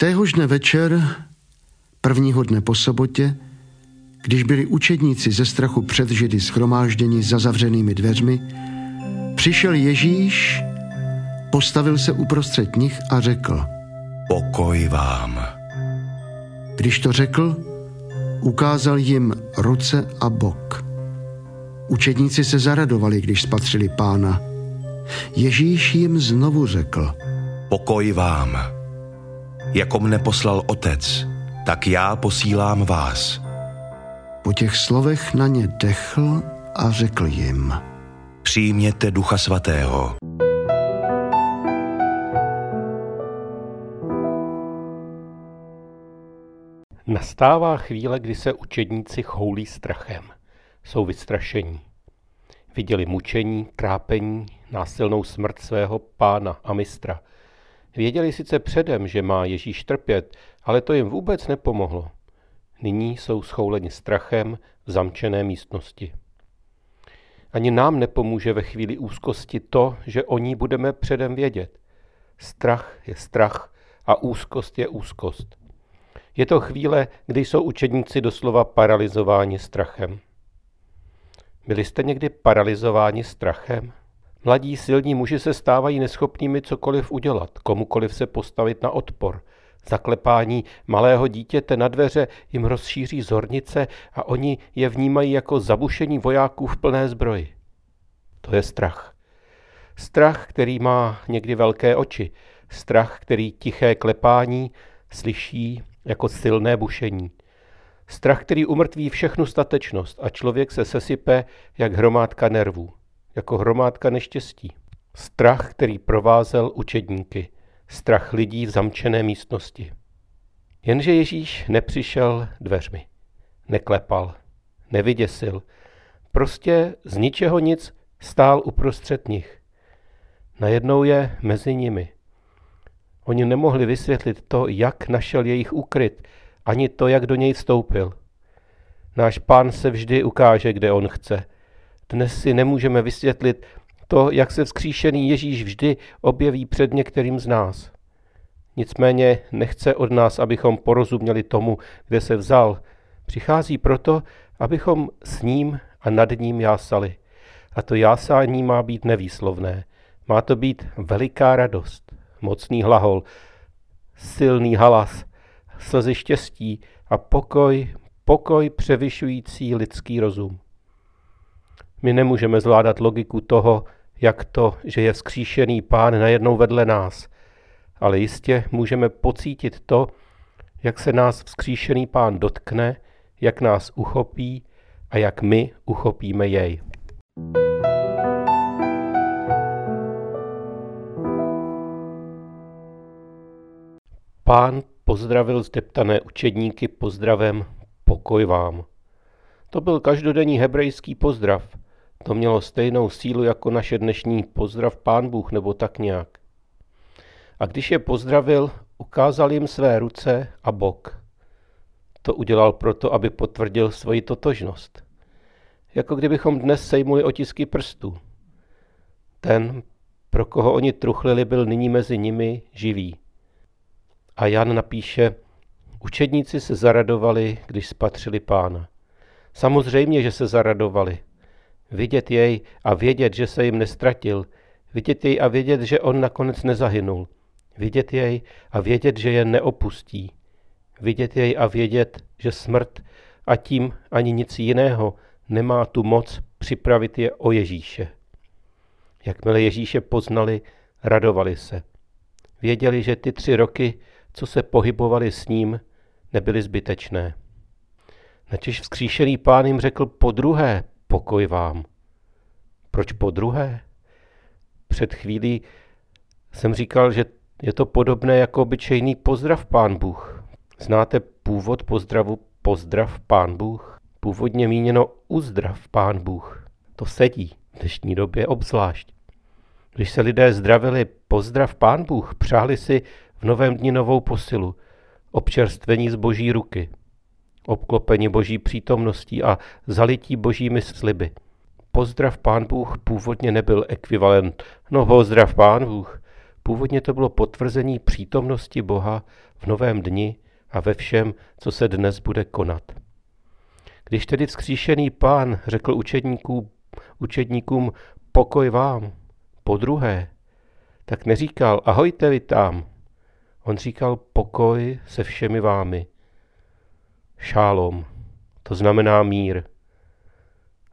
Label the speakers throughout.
Speaker 1: Téhož dne večer, prvního dne po sobotě, když byli učedníci ze strachu před Židy schromážděni za zavřenými dveřmi, přišel Ježíš, postavil se uprostřed nich a řekl
Speaker 2: Pokoj vám.
Speaker 1: Když to řekl, ukázal jim ruce a bok. Učedníci se zaradovali, když spatřili pána. Ježíš jim znovu řekl
Speaker 2: Pokoj vám. Jako mne poslal otec, tak já posílám vás.
Speaker 1: Po těch slovech na ně dechl a řekl jim
Speaker 2: Přijměte ducha svatého.
Speaker 3: Nastává chvíle, kdy se učedníci choulí strachem. Jsou vystrašení. Viděli mučení, trápení, násilnou smrt svého pána a mistra. Věděli sice předem, že má Ježíš trpět, ale to jim vůbec nepomohlo. Nyní jsou schouleni strachem v zamčené místnosti. Ani nám nepomůže ve chvíli úzkosti to, že o ní budeme předem vědět. Strach je strach a úzkost je úzkost. Je to chvíle, kdy jsou učedníci doslova paralizováni strachem. Byli jste někdy paralizováni strachem? Mladí silní muži se stávají neschopnými cokoliv udělat, komukoliv se postavit na odpor. Zaklepání malého dítěte na dveře jim rozšíří zornice a oni je vnímají jako zabušení vojáků v plné zbroji. To je strach. Strach, který má někdy velké oči. Strach, který tiché klepání slyší jako silné bušení. Strach, který umrtví všechnu statečnost a člověk se sesype jak hromádka nervů, jako hromádka neštěstí. Strach, který provázel učedníky. Strach lidí v zamčené místnosti. Jenže Ježíš nepřišel dveřmi. Neklepal, nevyděsil. Prostě z ničeho nic stál uprostřed nich. Najednou je mezi nimi. Oni nemohli vysvětlit to, jak našel jejich úkryt, ani to, jak do něj vstoupil. Náš pán se vždy ukáže, kde on chce. Dnes si nemůžeme vysvětlit to, jak se vzkříšený Ježíš vždy objeví před některým z nás. Nicméně nechce od nás, abychom porozuměli tomu, kde se vzal. Přichází proto, abychom s ním a nad ním jásali. A to jásání má být nevýslovné. Má to být veliká radost, mocný hlahol, silný halas, slzy štěstí a pokoj, pokoj převyšující lidský rozum. My nemůžeme zvládat logiku toho, jak to, že je vzkříšený pán najednou vedle nás, ale jistě můžeme pocítit to, jak se nás vzkříšený pán dotkne, jak nás uchopí a jak my uchopíme jej. Pán pozdravil zdeptané učedníky pozdravem pokoj vám. To byl každodenní hebrejský pozdrav. To mělo stejnou sílu jako naše dnešní pozdrav pán Bůh nebo tak nějak. A když je pozdravil, ukázal jim své ruce a bok. To udělal proto, aby potvrdil svoji totožnost. Jako kdybychom dnes sejmuli otisky prstů. Ten, pro koho oni truchlili, byl nyní mezi nimi živý. A Jan napíše, učedníci se zaradovali, když spatřili pána. Samozřejmě, že se zaradovali. Vidět jej a vědět, že se jim nestratil. Vidět jej a vědět, že on nakonec nezahynul. Vidět jej a vědět, že je neopustí. Vidět jej a vědět, že smrt a tím ani nic jiného nemá tu moc připravit je o Ježíše. Jakmile Ježíše poznali, radovali se. Věděli, že ty tři roky co se pohybovali s ním, nebyly zbytečné. Načež vzkříšený pán jim řekl po druhé, pokoj vám. Proč po druhé? Před chvílí jsem říkal, že je to podobné jako obyčejný pozdrav pán Bůh. Znáte původ pozdravu pozdrav pán Bůh? Původně míněno uzdrav pán Bůh. To sedí v dnešní době obzvlášť. Když se lidé zdravili pozdrav pán Bůh, přáli si v novém dni novou posilu, občerstvení z boží ruky, obklopení boží přítomností a zalití božími sliby. Pozdrav pán Bůh původně nebyl ekvivalent, no pozdrav pán Bůh. Původně to bylo potvrzení přítomnosti Boha v novém dni a ve všem, co se dnes bude konat. Když tedy vzkříšený pán řekl učedníků, učedníkům pokoj vám, po druhé, tak neříkal ahojte vy tam. On říkal pokoj se všemi vámi. Šálom, to znamená mír.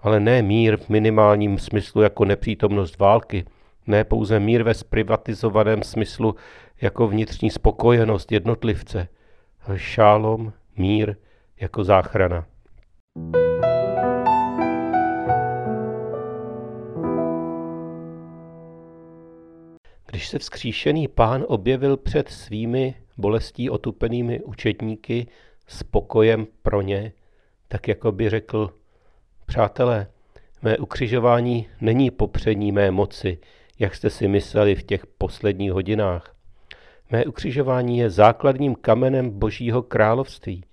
Speaker 3: Ale ne mír v minimálním smyslu jako nepřítomnost války, ne pouze mír ve zprivatizovaném smyslu jako vnitřní spokojenost jednotlivce, ale šálom, mír jako záchrana. Když se vzkříšený pán objevil před svými bolestí otupenými učedníky s pokojem pro ně, tak jako by řekl, přátelé, mé ukřižování není popřední mé moci, jak jste si mysleli v těch posledních hodinách. Mé ukřižování je základním kamenem Božího království.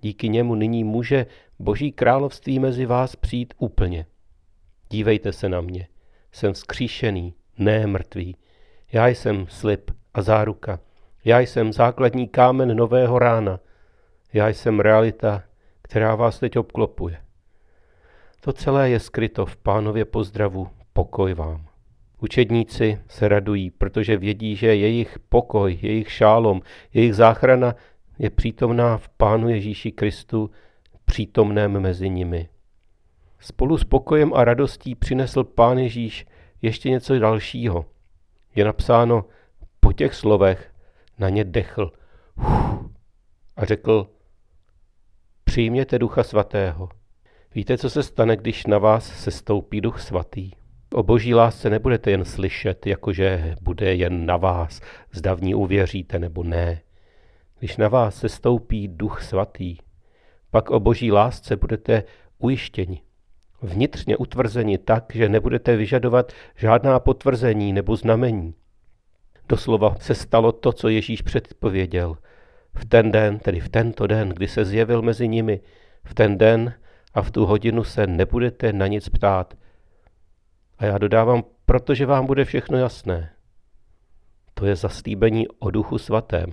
Speaker 3: Díky němu nyní může Boží království mezi vás přijít úplně. Dívejte se na mě. Jsem vzkříšený, ne mrtvý. Já jsem slib a záruka. Já jsem základní kámen nového rána. Já jsem realita, která vás teď obklopuje. To celé je skryto v pánově pozdravu pokoj vám. Učedníci se radují, protože vědí, že jejich pokoj, jejich šálom, jejich záchrana je přítomná v Pánu Ježíši Kristu, přítomném mezi nimi. Spolu s pokojem a radostí přinesl Pán Ježíš ještě něco dalšího. Je napsáno, po těch slovech na ně dechl a řekl, přijměte ducha svatého. Víte, co se stane, když na vás se stoupí duch svatý? O boží lásce nebudete jen slyšet, jakože bude jen na vás, zda v ní uvěříte nebo ne. Když na vás se stoupí duch svatý, pak o boží lásce budete ujištěni, vnitřně utvrzeni tak, že nebudete vyžadovat žádná potvrzení nebo znamení. Doslova se stalo to, co Ježíš předpověděl. V ten den, tedy v tento den, kdy se zjevil mezi nimi, v ten den a v tu hodinu se nebudete na nic ptát, a já dodávám, protože vám bude všechno jasné. To je zaslíbení o duchu svatém,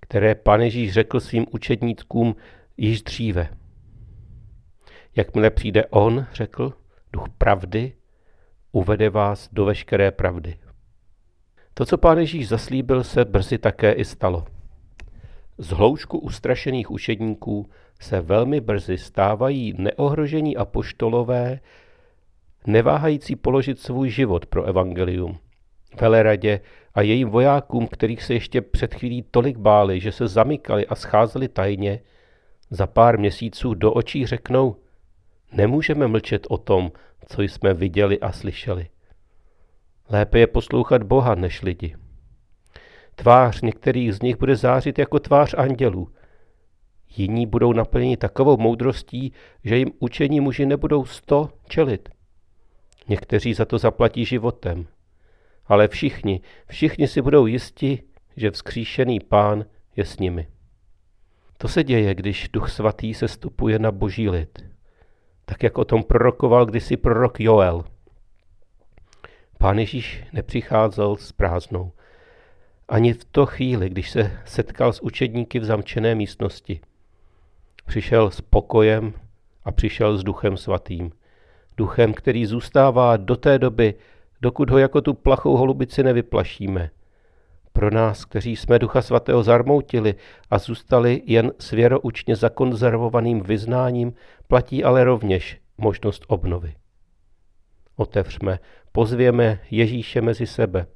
Speaker 3: které pan Ježíš řekl svým učedníkům již dříve. Jakmile přijde on, řekl, duch pravdy, uvede vás do veškeré pravdy. To, co pán Ježíš zaslíbil, se brzy také i stalo. Z hloušku ustrašených učedníků se velmi brzy stávají neohrožení apoštolové, neváhající položit svůj život pro evangelium. Veleradě a jejím vojákům, kterých se ještě před chvílí tolik báli, že se zamykali a scházeli tajně, za pár měsíců do očí řeknou, nemůžeme mlčet o tom, co jsme viděli a slyšeli. Lépe je poslouchat Boha než lidi. Tvář některých z nich bude zářit jako tvář andělů. Jiní budou naplněni takovou moudrostí, že jim učení muži nebudou sto čelit. Někteří za to zaplatí životem. Ale všichni, všichni si budou jisti, že vzkříšený pán je s nimi. To se děje, když duch svatý se stupuje na boží lid. Tak jak o tom prorokoval kdysi prorok Joel. Pán Ježíš nepřicházel s prázdnou. Ani v to chvíli, když se setkal s učedníky v zamčené místnosti. Přišel s pokojem a přišel s duchem svatým – duchem, který zůstává do té doby, dokud ho jako tu plachou holubici nevyplašíme. Pro nás, kteří jsme Ducha Svatého zarmoutili a zůstali jen svěroučně zakonzervovaným vyznáním, platí ale rovněž možnost obnovy. Otevřme, pozvěme Ježíše mezi sebe.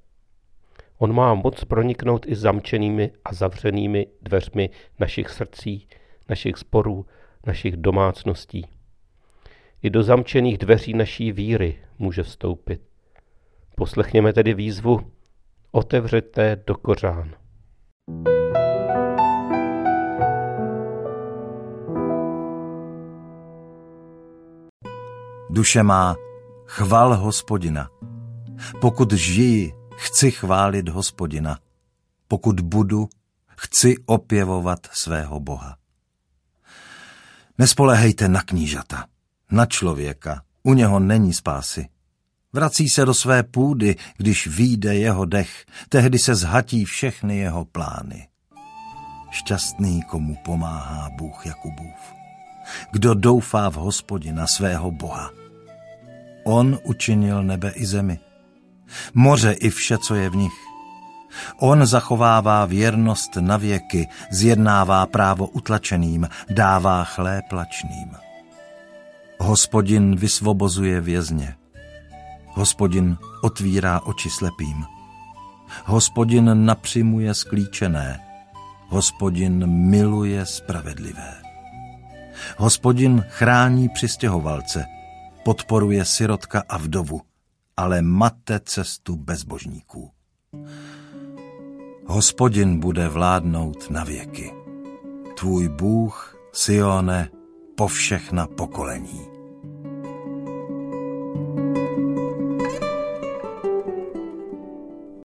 Speaker 3: On má moc proniknout i zamčenými a zavřenými dveřmi našich srdcí, našich sporů, našich domácností. I do zamčených dveří naší víry může vstoupit. Poslechněme tedy výzvu Otevřete do kořán.
Speaker 4: Duše má, chval hospodina. Pokud žiji, chci chválit hospodina. Pokud budu, chci opěvovat svého Boha. Nespolehejte na knížata na člověka, u něho není spásy. Vrací se do své půdy, když výjde jeho dech, tehdy se zhatí všechny jeho plány. Šťastný, komu pomáhá Bůh Jakubův. Kdo doufá v hospodina svého Boha. On učinil nebe i zemi. Moře i vše, co je v nich. On zachovává věrnost na věky, zjednává právo utlačeným, dává chléb lačným. Hospodin vysvobozuje vězně. Hospodin otvírá oči slepým. Hospodin napřimuje sklíčené. Hospodin miluje spravedlivé. Hospodin chrání přistěhovalce, podporuje sirotka a vdovu, ale mate cestu bezbožníků. Hospodin bude vládnout na věky. Tvůj Bůh, Sione, po všechna pokolení.